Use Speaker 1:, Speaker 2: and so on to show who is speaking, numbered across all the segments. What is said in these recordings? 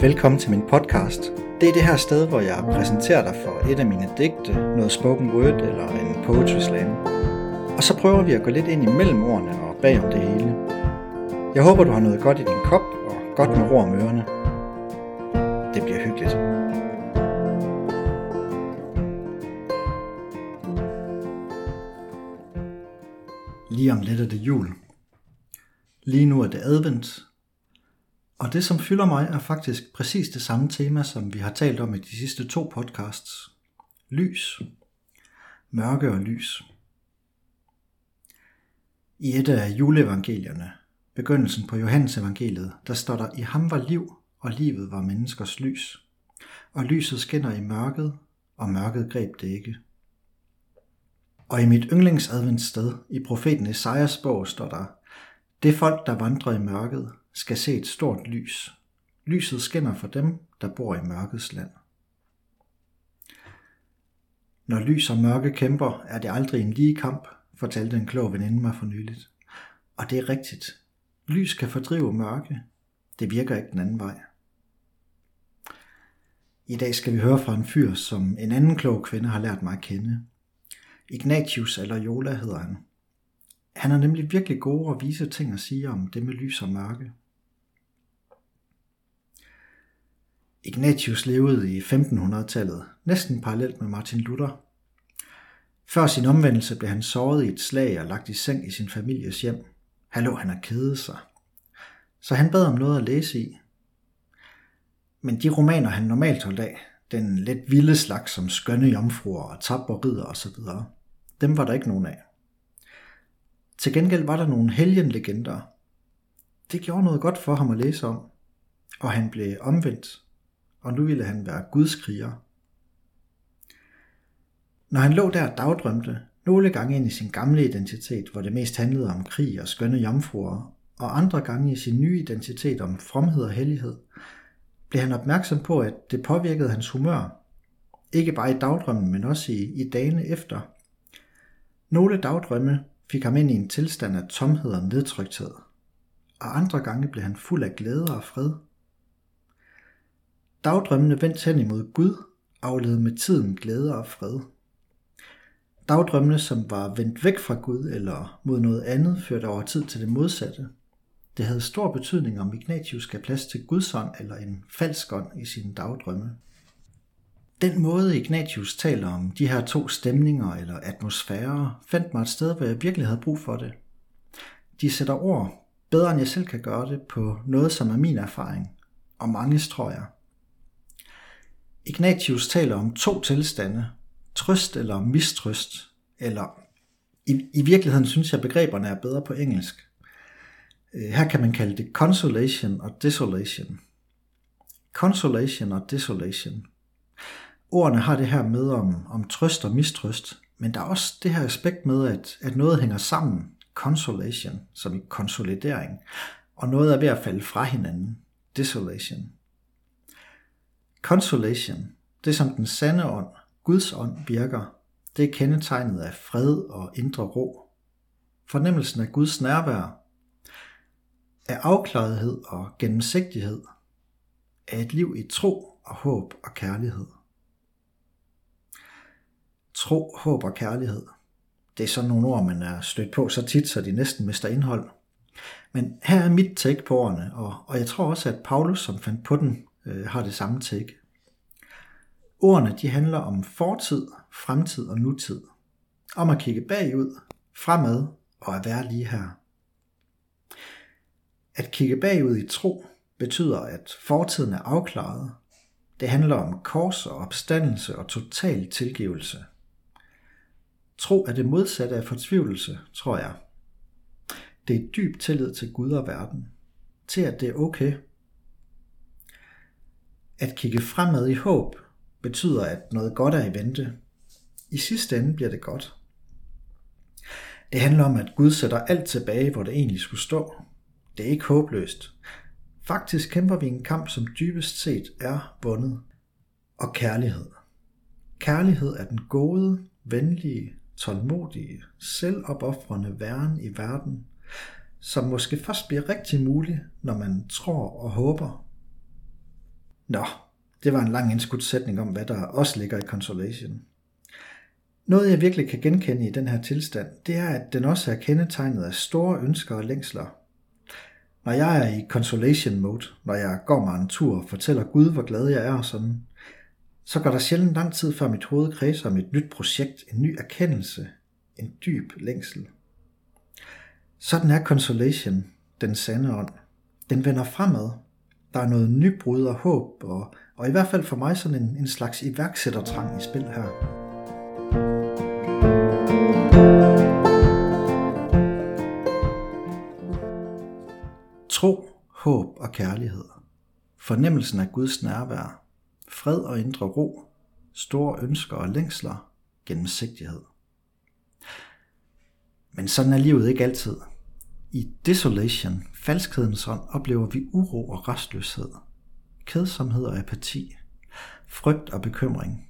Speaker 1: velkommen til min podcast. Det er det her sted, hvor jeg præsenterer dig for et af mine digte, noget spoken word eller en poetry slam. Og så prøver vi at gå lidt ind imellem ordene og bag om det hele. Jeg håber, du har noget godt i din kop og godt med ro om ørerne. Det bliver hyggeligt. Lige om lidt er det jul. Lige nu er det advent, og det, som fylder mig, er faktisk præcis det samme tema, som vi har talt om i de sidste to podcasts. Lys. Mørke og lys. I et af juleevangelierne, begyndelsen på Johannes evangeliet, der står der, i ham var liv, og livet var menneskers lys. Og lyset skinner i mørket, og mørket greb det ikke. Og i mit yndlingsadventssted i profeten Esajas bog står der, det folk, der vandrer i mørket, skal se et stort lys. Lyset skinner for dem, der bor i mørkets land. Når lys og mørke kæmper, er det aldrig en lige kamp, fortalte en klog veninde mig for nyligt. Og det er rigtigt. Lys kan fordrive mørke. Det virker ikke den anden vej. I dag skal vi høre fra en fyr, som en anden klog kvinde har lært mig at kende. Ignatius eller Jola hedder han. Han er nemlig virkelig gode og vise ting at sige om det med lys og mørke. Ignatius levede i 1500-tallet, næsten parallelt med Martin Luther. Før sin omvendelse blev han såret i et slag og lagt i seng i sin families hjem. Her lå han og kede sig. Så han bad om noget at læse i. Men de romaner, han normalt holdt af, den lidt vilde slags som skønne jomfruer og tapper ridder osv., dem var der ikke nogen af. Til gengæld var der nogle helgenlegender. Det gjorde noget godt for ham at læse om, og han blev omvendt og nu ville han være Guds kriger. Når han lå der og dagdrømte, nogle gange ind i sin gamle identitet, hvor det mest handlede om krig og skønne jomfruer, og andre gange i sin nye identitet om fromhed og hellighed, blev han opmærksom på, at det påvirkede hans humør. Ikke bare i dagdrømmen, men også i, i dagene efter. Nogle dagdrømme fik ham ind i en tilstand af tomhed og nedtrykthed, og andre gange blev han fuld af glæde og fred. Dagdrømmene vendt hen imod Gud afled med tiden glæde og fred. Dagdrømmene, som var vendt væk fra Gud eller mod noget andet, førte over tid til det modsatte. Det havde stor betydning, om Ignatius gav plads til Guds ånd eller en falsk ånd i sine dagdrømme. Den måde Ignatius taler om de her to stemninger eller atmosfærer, fandt mig et sted, hvor jeg virkelig havde brug for det. De sætter ord, bedre end jeg selv kan gøre det, på noget, som er min erfaring, og mange tror jeg – Ignatius taler om to tilstande, trøst eller mistrøst, eller i, i virkeligheden synes jeg, begreberne er bedre på engelsk. Øh, her kan man kalde det consolation og desolation. Consolation og desolation. Ordene har det her med om, om trøst og mistrøst, men der er også det her aspekt med, at, at noget hænger sammen, consolation, som i konsolidering, og noget er ved at falde fra hinanden, desolation. Consolation, det som den sande ånd, Guds ånd virker, det er kendetegnet af fred og indre ro. Fornemmelsen af Guds nærvær, af afklarethed og gennemsigtighed, af et liv i tro og håb og kærlighed. Tro, håb og kærlighed. Det er sådan nogle ord, man er stødt på så tit, så de næsten mister indhold. Men her er mit take på ordene, og, og jeg tror også, at Paulus, som fandt på den, øh, har det samme take. Ordene de handler om fortid, fremtid og nutid. Om at kigge bagud, fremad og at være lige her. At kigge bagud i tro betyder, at fortiden er afklaret. Det handler om kors og opstandelse og total tilgivelse. Tro er det modsatte af fortvivlelse, tror jeg. Det er dyb tillid til Gud og verden. Til at det er okay at kigge fremad i håb betyder, at noget godt er i vente. I sidste ende bliver det godt. Det handler om, at Gud sætter alt tilbage, hvor det egentlig skulle stå. Det er ikke håbløst. Faktisk kæmper vi en kamp, som dybest set er vundet. Og kærlighed. Kærlighed er den gode, venlige, tålmodige, selvopoffrende væren i verden, som måske først bliver rigtig mulig, når man tror og håber Nå, det var en lang indskudt sætning om, hvad der også ligger i consolation. Noget jeg virkelig kan genkende i den her tilstand, det er, at den også er kendetegnet af store ønsker og længsler. Når jeg er i consolation mode, når jeg går mig en tur og fortæller Gud, hvor glad jeg er og sådan, så går der sjældent lang tid før mit hoved kredser om et nyt projekt, en ny erkendelse, en dyb længsel. Sådan er consolation, den sande ånd. Den vender fremad. Der er noget nybrud og håb, og, og i hvert fald for mig sådan en, en slags iværksættertrang i spil her. Tro, håb og kærlighed. Fornemmelsen af Guds nærvær. Fred og indre ro. Store ønsker og længsler. Gennemsigtighed. Men sådan er livet ikke altid. I desolation, falskhedens ånd, oplever vi uro og restløshed, kedsomhed og apati, frygt og bekymring.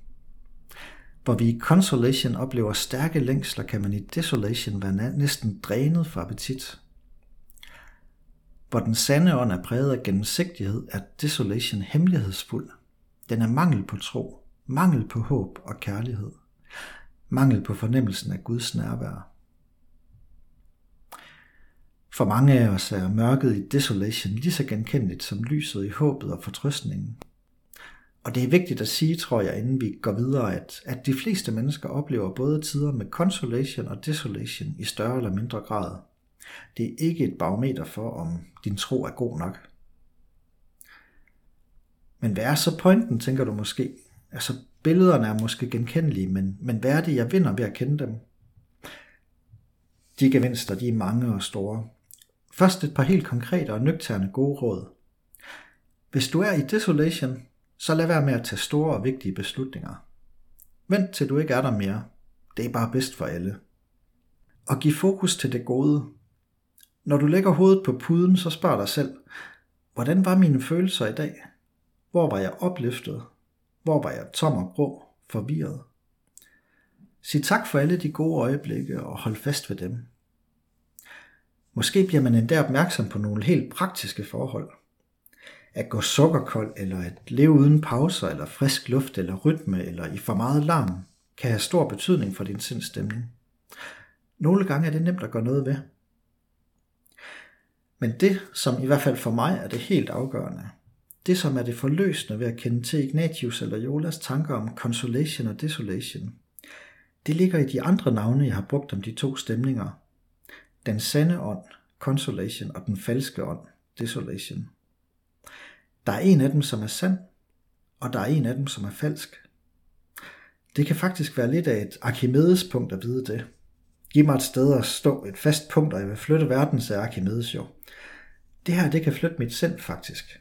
Speaker 1: Hvor vi i consolation oplever stærke længsler, kan man i desolation være næsten drænet for appetit. Hvor den sande ånd er præget af gennemsigtighed, er desolation hemmelighedsfuld. Den er mangel på tro, mangel på håb og kærlighed, mangel på fornemmelsen af Guds nærvær. For mange af os er mørket i desolation lige så genkendeligt som lyset i håbet og fortrøstningen. Og det er vigtigt at sige, tror jeg, inden vi går videre, at, at de fleste mennesker oplever både tider med consolation og desolation i større eller mindre grad. Det er ikke et barometer for, om din tro er god nok. Men hvad er så pointen, tænker du måske? Altså, billederne er måske genkendelige, men, men hvad er det, jeg vinder ved at kende dem? De gevinster, de er mange og store. Først et par helt konkrete og nøgterne gode råd. Hvis du er i desolation, så lad være med at tage store og vigtige beslutninger. Vent til du ikke er der mere. Det er bare bedst for alle. Og giv fokus til det gode. Når du lægger hovedet på puden, så spørg dig selv, hvordan var mine følelser i dag? Hvor var jeg opløftet? Hvor var jeg tom og grå, forvirret? Sig tak for alle de gode øjeblikke og hold fast ved dem. Måske bliver man endda opmærksom på nogle helt praktiske forhold. At gå sukkerkold, eller at leve uden pauser, eller frisk luft, eller rytme, eller i for meget larm, kan have stor betydning for din sindstemning. Nogle gange er det nemt at gøre noget ved. Men det, som i hvert fald for mig er det helt afgørende, det som er det forløsende ved at kende til Ignatius eller Jolas tanker om consolation og desolation, det ligger i de andre navne, jeg har brugt om de to stemninger, den sande ånd, consolation, og den falske ånd, desolation. Der er en af dem, som er sand, og der er en af dem, som er falsk. Det kan faktisk være lidt af et Archimedes punkt at vide det. Giv mig et sted at stå, et fast punkt, og jeg vil flytte verden, sagde Archimedes jo. Det her, det kan flytte mit sind faktisk.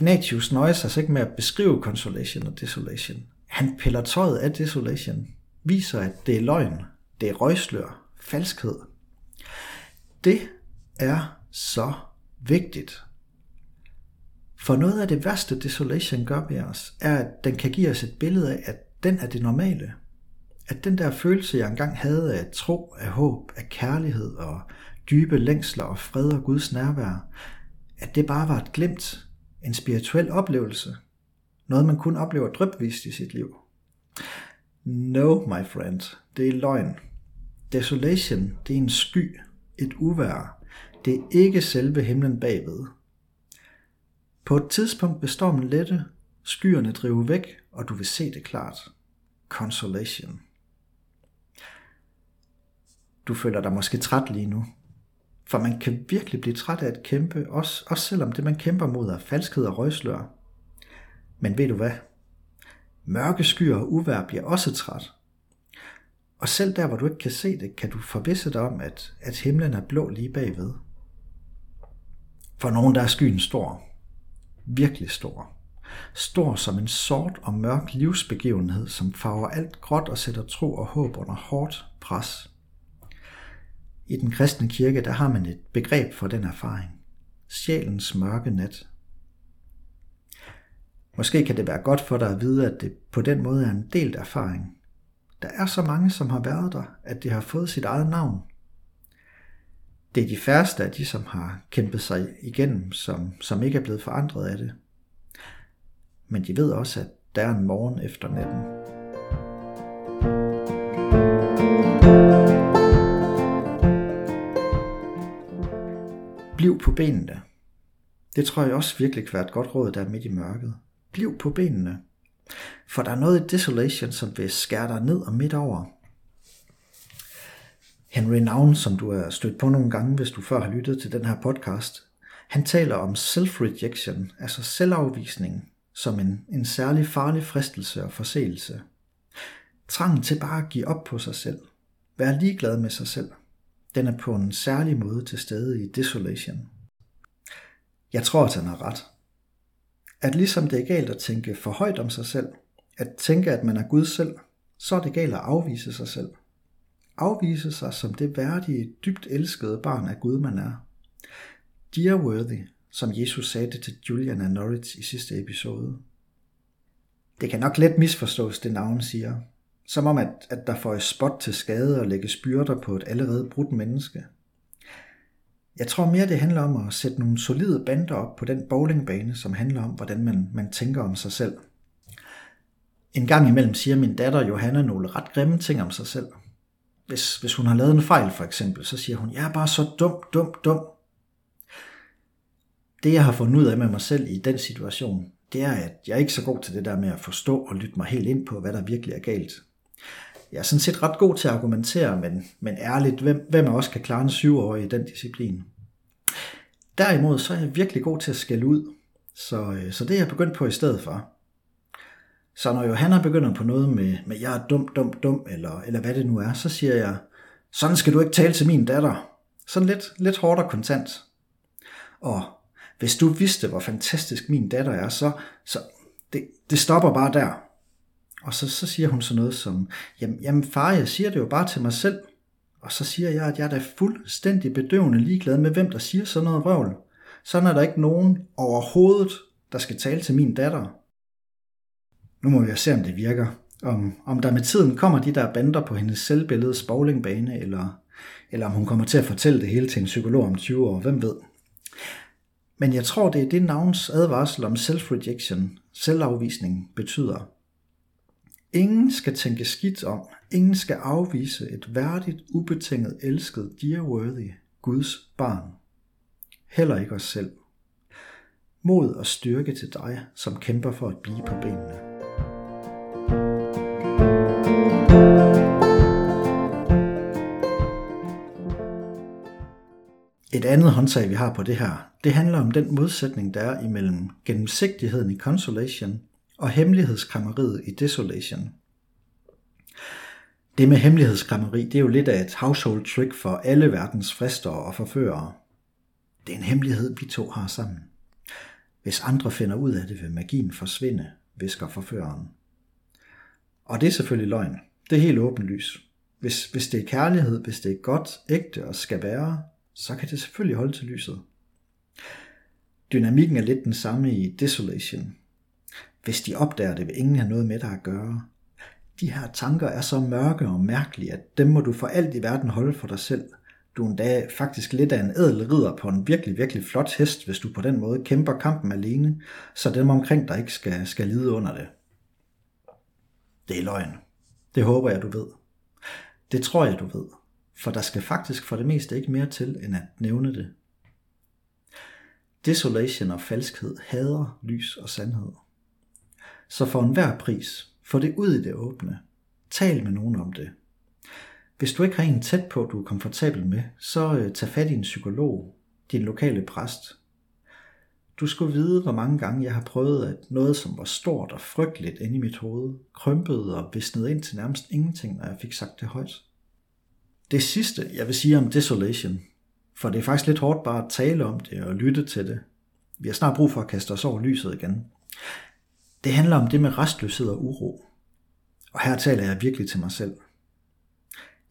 Speaker 1: Ignatius nøjer sig altså ikke med at beskrive consolation og desolation. Han piller tøjet af desolation, viser, at det er løgn, det er røgslør, falskhed. Det er så vigtigt. For noget af det værste desolation gør ved os, er, at den kan give os et billede af, at den er det normale. At den der følelse, jeg engang havde af tro, af håb, af kærlighed og dybe længsler og fred og Guds nærvær, at det bare var et glimt en spirituel oplevelse. Noget, man kun oplever drøbvist i sit liv. No, my friend, det er løgn. Desolation, det er en sky, et uvær. Det er ikke selve himlen bagved. På et tidspunkt vil stormen lette, skyerne drive væk, og du vil se det klart. Consolation. Du føler dig måske træt lige nu, for man kan virkelig blive træt af at kæmpe, også, også selvom det man kæmper mod er falskhed og røgslør. Men ved du hvad? Mørke skyer og uvær bliver også træt. Og selv der, hvor du ikke kan se det, kan du forvisse dig om, at, at himlen er blå lige bagved. For nogen der er skyen stor. Virkelig stor. Stor som en sort og mørk livsbegivenhed, som farver alt gråt og sætter tro og håb under hårdt pres. I den kristne kirke, der har man et begreb for den erfaring. Sjælens mørke nat. Måske kan det være godt for dig at vide, at det på den måde er en delt erfaring. Der er så mange, som har været der, at det har fået sit eget navn. Det er de færreste af de, som har kæmpet sig igennem, som, som ikke er blevet forandret af det. Men de ved også, at der er en morgen efter natten. Benene. Det tror jeg også virkelig kan være et godt råd, der er midt i mørket. Bliv på benene. For der er noget i Desolation, som vil skære dig ned og midt over. Henry Navn, som du har stødt på nogle gange, hvis du før har lyttet til den her podcast, han taler om self-rejection, altså selvafvisning, som en, en særlig farlig fristelse og forseelse. Trangen til bare at give op på sig selv. Være ligeglad med sig selv. Den er på en særlig måde til stede i Desolation. Jeg tror, at han har ret. At ligesom det er galt at tænke for højt om sig selv, at tænke, at man er Gud selv, så er det galt at afvise sig selv. Afvise sig som det værdige, dybt elskede barn af Gud, man er. Dear worthy, som Jesus sagde det til Julian af Norwich i sidste episode. Det kan nok let misforstås, det navn siger. Som om, at, at der får et spot til skade og lægge byrder på et allerede brudt menneske. Jeg tror mere, det handler om at sætte nogle solide bander op på den bowlingbane, som handler om, hvordan man, man tænker om sig selv. En gang imellem siger min datter Johanna nogle ret grimme ting om sig selv. Hvis, hvis hun har lavet en fejl for eksempel, så siger hun, jeg er bare så dum, dum, dum. Det jeg har fundet ud af med mig selv i den situation, det er, at jeg er ikke så god til det der med at forstå og lytte mig helt ind på, hvad der virkelig er galt. Jeg er sådan set ret god til at argumentere, men, men ærligt, hvem, hvem af os kan klare en syvårig i den disciplin? Derimod så er jeg virkelig god til at skælde ud, så, øh, så det er jeg begyndt på i stedet for. Så når Johanna begynder på noget med, med jeg er dum, dum, dum, eller, eller hvad det nu er, så siger jeg, sådan skal du ikke tale til min datter. Sådan lidt, lidt hårdt og kontant. Og hvis du vidste, hvor fantastisk min datter er, så, så det, det stopper bare der. Og så, så siger hun sådan noget som, jamen, jamen far, jeg siger det jo bare til mig selv. Og så siger jeg, at jeg er da fuldstændig bedøvende ligeglad med, hvem der siger sådan noget vrøvl. Sådan er der ikke nogen overhovedet, der skal tale til min datter. Nu må vi se, om det virker. Om, om der med tiden kommer de der bander på hendes selvbilledes bowlingbane, eller, eller om hun kommer til at fortælle det hele til en psykolog om 20 år, hvem ved. Men jeg tror, det er det navns advarsel om self-rejection, selvafvisning, betyder. Ingen skal tænke skidt om, ingen skal afvise et værdigt, ubetinget elsket, dear worthy, Guds barn. Heller ikke os selv. Mod og styrke til dig, som kæmper for at blive på benene. Et andet håndtag, vi har på det her, det handler om den modsætning, der er imellem gennemsigtigheden i Consolation og hemmelighedskrammeriet i Desolation. Det med hemmelighedskrammeri, det er jo lidt af et household trick for alle verdens frister og forførere. Det er en hemmelighed, vi to har sammen. Hvis andre finder ud af det, vil magien forsvinde, visker forføreren. Og det er selvfølgelig løgn. Det er helt åbenlyst. Hvis, hvis det er kærlighed, hvis det er godt, ægte og skal være, så kan det selvfølgelig holde til lyset. Dynamikken er lidt den samme i Desolation. Hvis de opdager det, vil ingen have noget med dig at gøre. De her tanker er så mørke og mærkelige, at dem må du for alt i verden holde for dig selv. Du er en dag faktisk lidt af en ædel ridder på en virkelig, virkelig flot hest, hvis du på den måde kæmper kampen alene, så dem omkring dig ikke skal, skal lide under det. Det er løgn. Det håber jeg, du ved. Det tror jeg, du ved. For der skal faktisk for det meste ikke mere til, end at nævne det. Desolation og falskhed hader lys og sandhed. Så for enhver pris, få det ud i det åbne. Tal med nogen om det. Hvis du ikke har en tæt på, du er komfortabel med, så øh, tag fat i en psykolog, din lokale præst. Du skulle vide, hvor mange gange jeg har prøvet, at noget, som var stort og frygteligt inde i mit hoved, krympede og visnede ind til nærmest ingenting, når jeg fik sagt det højt. Det sidste, jeg vil sige om Desolation, for det er faktisk lidt hårdt bare at tale om det og lytte til det. Vi har snart brug for at kaste os over lyset igen. Det handler om det med restløshed og uro. Og her taler jeg virkelig til mig selv.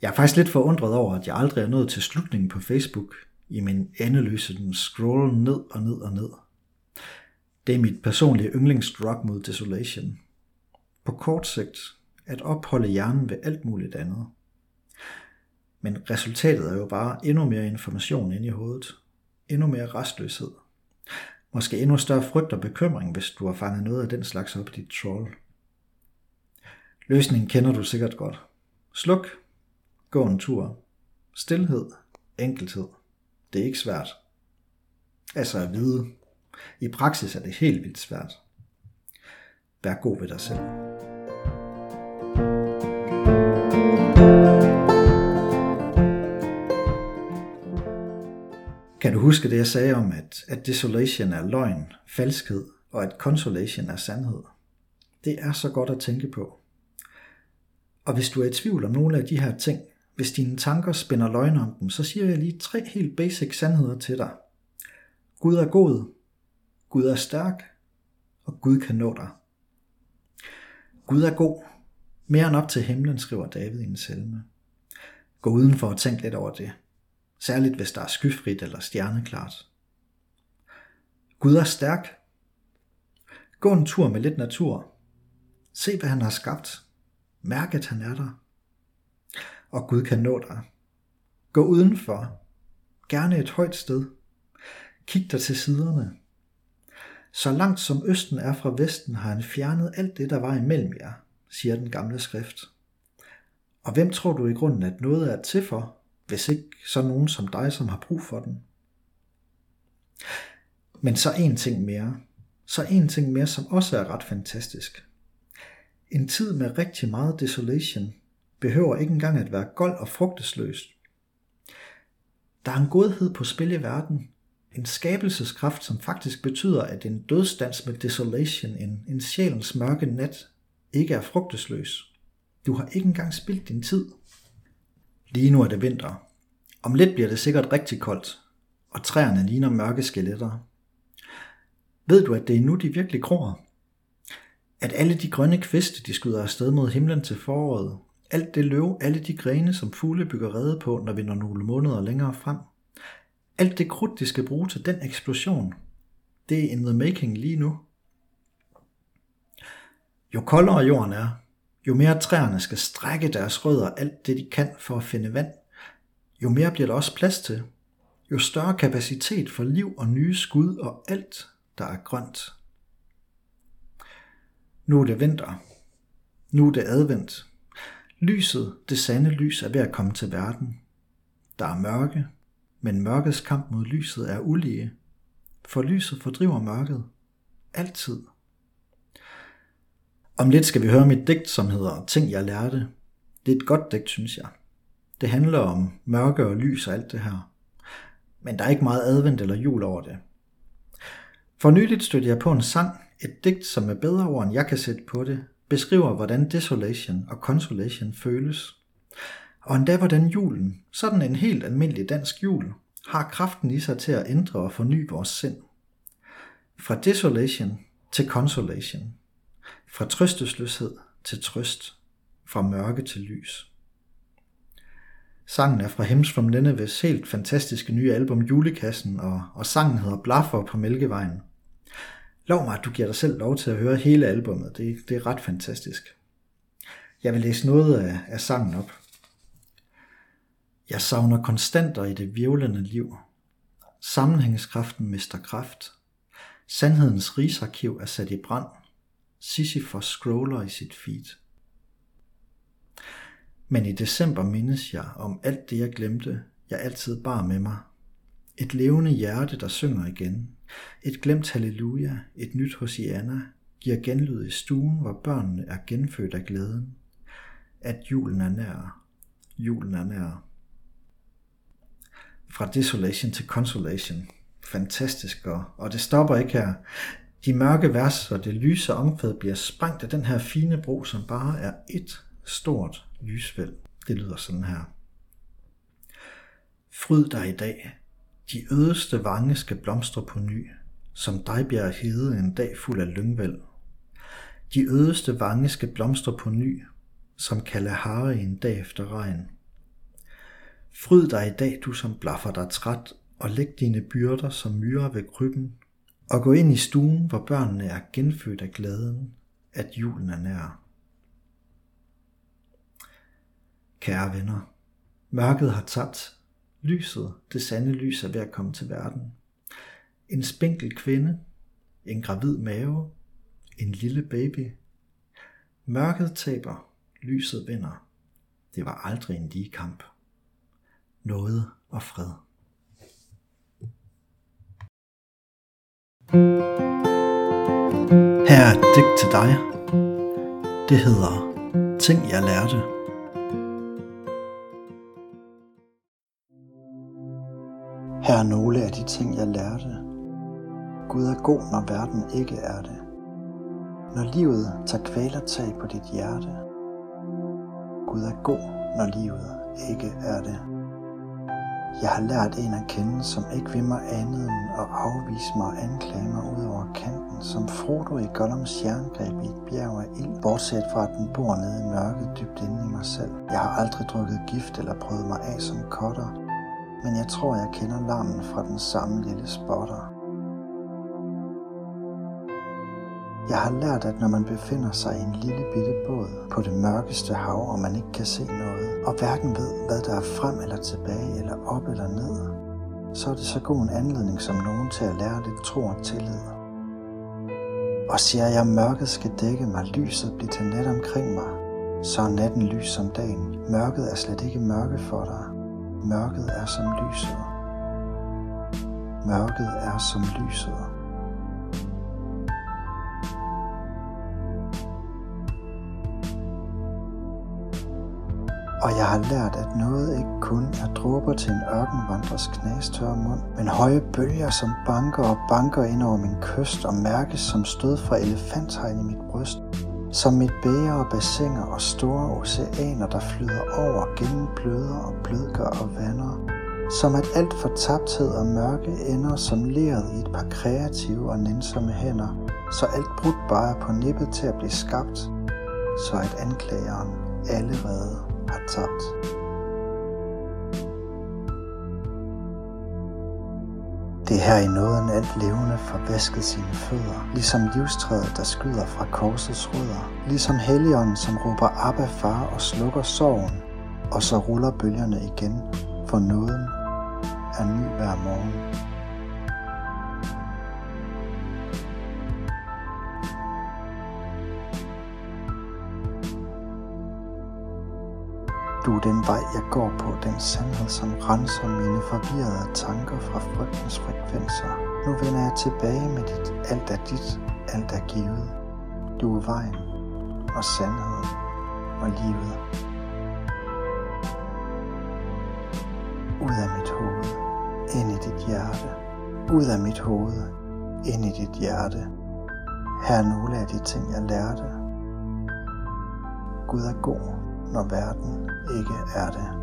Speaker 1: Jeg er faktisk lidt forundret over, at jeg aldrig er nået til slutningen på Facebook i min endeløse scroll ned og ned og ned. Det er mit personlige yndlingsdrug mod desolation. På kort sigt at opholde hjernen ved alt muligt andet. Men resultatet er jo bare endnu mere information ind i hovedet. Endnu mere restløshed. Måske endnu større frygt og bekymring, hvis du har fanget noget af den slags op i dit troll. Løsningen kender du sikkert godt. Sluk. Gå en tur. Stilhed. Enkelhed. Det er ikke svært. Altså at vide. I praksis er det helt vildt svært. Vær god ved dig selv. Kan du huske det, jeg sagde om, at, at desolation er løgn, falskhed, og at consolation er sandhed? Det er så godt at tænke på. Og hvis du er i tvivl om nogle af de her ting, hvis dine tanker spænder løgn om dem, så siger jeg lige tre helt basic sandheder til dig. Gud er god, Gud er stærk, og Gud kan nå dig. Gud er god, mere end op til himlen, skriver David i en salme. Gå udenfor og tænk lidt over det. Særligt hvis der er skyfrit eller stjerneklart. Gud er stærk. Gå en tur med lidt natur. Se, hvad han har skabt. Mærk, at han er der. Og Gud kan nå dig. Gå udenfor. Gerne et højt sted. Kig dig til siderne. Så langt som Østen er fra Vesten, har han fjernet alt det, der var imellem jer, siger den gamle skrift. Og hvem tror du i grunden, at noget er til for, hvis ikke så nogen som dig, som har brug for den? Men så en ting mere. Så en ting mere, som også er ret fantastisk. En tid med rigtig meget desolation behøver ikke engang at være gold og frugtesløst. Der er en godhed på spil i verden, en skabelseskraft, som faktisk betyder, at en dødstans med desolation, en, en sjælens mørke nat, ikke er frugtesløs. Du har ikke engang spildt din tid. Lige nu er det vinter. Om lidt bliver det sikkert rigtig koldt, og træerne ligner mørke skeletter. Ved du, at det er nu, de virkelig gror? At alle de grønne kviste, de skyder afsted mod himlen til foråret, alt det løv, alle de grene, som fugle bygger rede på, når vi når nogle måneder længere frem, alt det krudt, de skal bruge til den eksplosion, det er in the making lige nu. Jo koldere jorden er, jo mere træerne skal strække deres rødder alt det, de kan for at finde vand, jo mere bliver der også plads til. Jo større kapacitet for liv og nye skud og alt, der er grønt. Nu er det vinter. Nu er det advent. Lyset, det sande lys, er ved at komme til verden. Der er mørke, men mørkets kamp mod lyset er ulige, for lyset fordriver mørket. Altid. Om lidt skal vi høre mit digt, som hedder Ting jeg lærte. Det er et godt digt, synes jeg. Det handler om mørke og lys og alt det her. Men der er ikke meget advent eller jul over det. For nyligt stødte jeg på en sang, et digt, som med bedre ord end jeg kan sætte på det, beskriver, hvordan desolation og consolation føles. Og endda hvordan julen, sådan en helt almindelig dansk jul, har kraften i sig til at ændre og forny vores sind. Fra desolation til consolation. Fra trøstesløshed til trøst. Fra mørke til lys. Sangen er fra Hems from Ninevehs helt fantastiske nye album Julekassen, og, og sangen hedder Blaffer på Mælkevejen. Lov mig, at du giver dig selv lov til at høre hele albummet. Det, det er ret fantastisk. Jeg vil læse noget af, af sangen op. Jeg savner konstanter i det virvlende liv. Sammenhængskraften mister kraft. Sandhedens rigsarkiv er sat i brand. Sisyphos scroller i sit feed. Men i december mindes jeg om alt det, jeg glemte, jeg altid bar med mig. Et levende hjerte, der synger igen. Et glemt halleluja, et nyt Hosianna, giver genlyd i stuen, hvor børnene er genfødt af glæden. At julen er nær. Julen er nær. Fra desolation til consolation. Fantastisk, og, og det stopper ikke her. De mørke vers og det lyse omkvæd bliver sprængt af den her fine bro, som bare er et stort lysvæld. Det lyder sådan her. Fryd dig i dag. De ødeste vange skal blomstre på ny, som dig bliver hede en dag fuld af lyngvæld. De ødeste vange skal blomstre på ny, som Kalahari en dag efter regn. Fryd dig i dag, du som blaffer dig træt, og læg dine byrder som myrer ved krybben, og gå ind i stuen, hvor børnene er genfødt af glæden, at julen er nær. Kære venner, mørket har tabt. Lyset, det sande lys, er ved at komme til verden. En spinkel kvinde, en gravid mave, en lille baby. Mørket taber, lyset vinder. Det var aldrig en lige kamp. Noget og fred. Her er et digt til dig. Det hedder Ting jeg lærte. Her er nogle af de ting jeg lærte. Gud er god, når verden ikke er det. Når livet tager kvalertag på dit hjerte. Gud er god, når livet ikke er det. Jeg har lært en at kende, som ikke vil mig andet end at afvise mig og anklage mig ud over kanten, som Frodo i Gollums jerngreb i et bjerg af ild, bortset fra at den bor nede i mørket dybt inde i mig selv. Jeg har aldrig drukket gift eller prøvet mig af som kotter, men jeg tror, jeg kender larmen fra den samme lille spotter. Jeg har lært, at når man befinder sig i en lille bitte båd på det mørkeste hav, og man ikke kan se noget, og hverken ved, hvad der er frem eller tilbage, eller op eller ned, så er det så god en anledning som nogen til at lære lidt tro og tillid. Og siger jeg, at mørket skal dække mig, lyset bliver til net omkring mig, så er natten lys som dagen. Mørket er slet ikke mørke for dig. Mørket er som lyset. Mørket er som lyset. Og jeg har lært, at noget ikke kun er dråber til en ørkenvandrers knastørre mund, men høje bølger, som banker og banker ind over min kyst og mærkes som stød fra elefanthegn i mit bryst. Som mit bæger og bassiner og store oceaner, der flyder over gennem bløder og blødgør og vander. Som at alt for tabthed og mørke ender som leret i et par kreative og nænsomme hænder, så alt brudt bare er på nippet til at blive skabt, så at anklageren allerede har tabt. Det er her i nåden alt levende får vasket sine fødder, ligesom livstræet, der skyder fra korsets rødder, ligesom helligånden, som råber Abba far og slukker sorgen, og så ruller bølgerne igen, for nåden er ny hver morgen. Du er den vej, jeg går på, den sandhed, som renser mine forvirrede tanker fra frygtens frekvenser. Nu vender jeg tilbage med dit, alt er dit, alt er givet. Du er vejen og sandheden og livet. Ud af mit hoved, ind i dit hjerte. Ud af mit hoved, ind i dit hjerte. Her er nogle af de ting, jeg lærte. Gud er god, når verden ikke er det.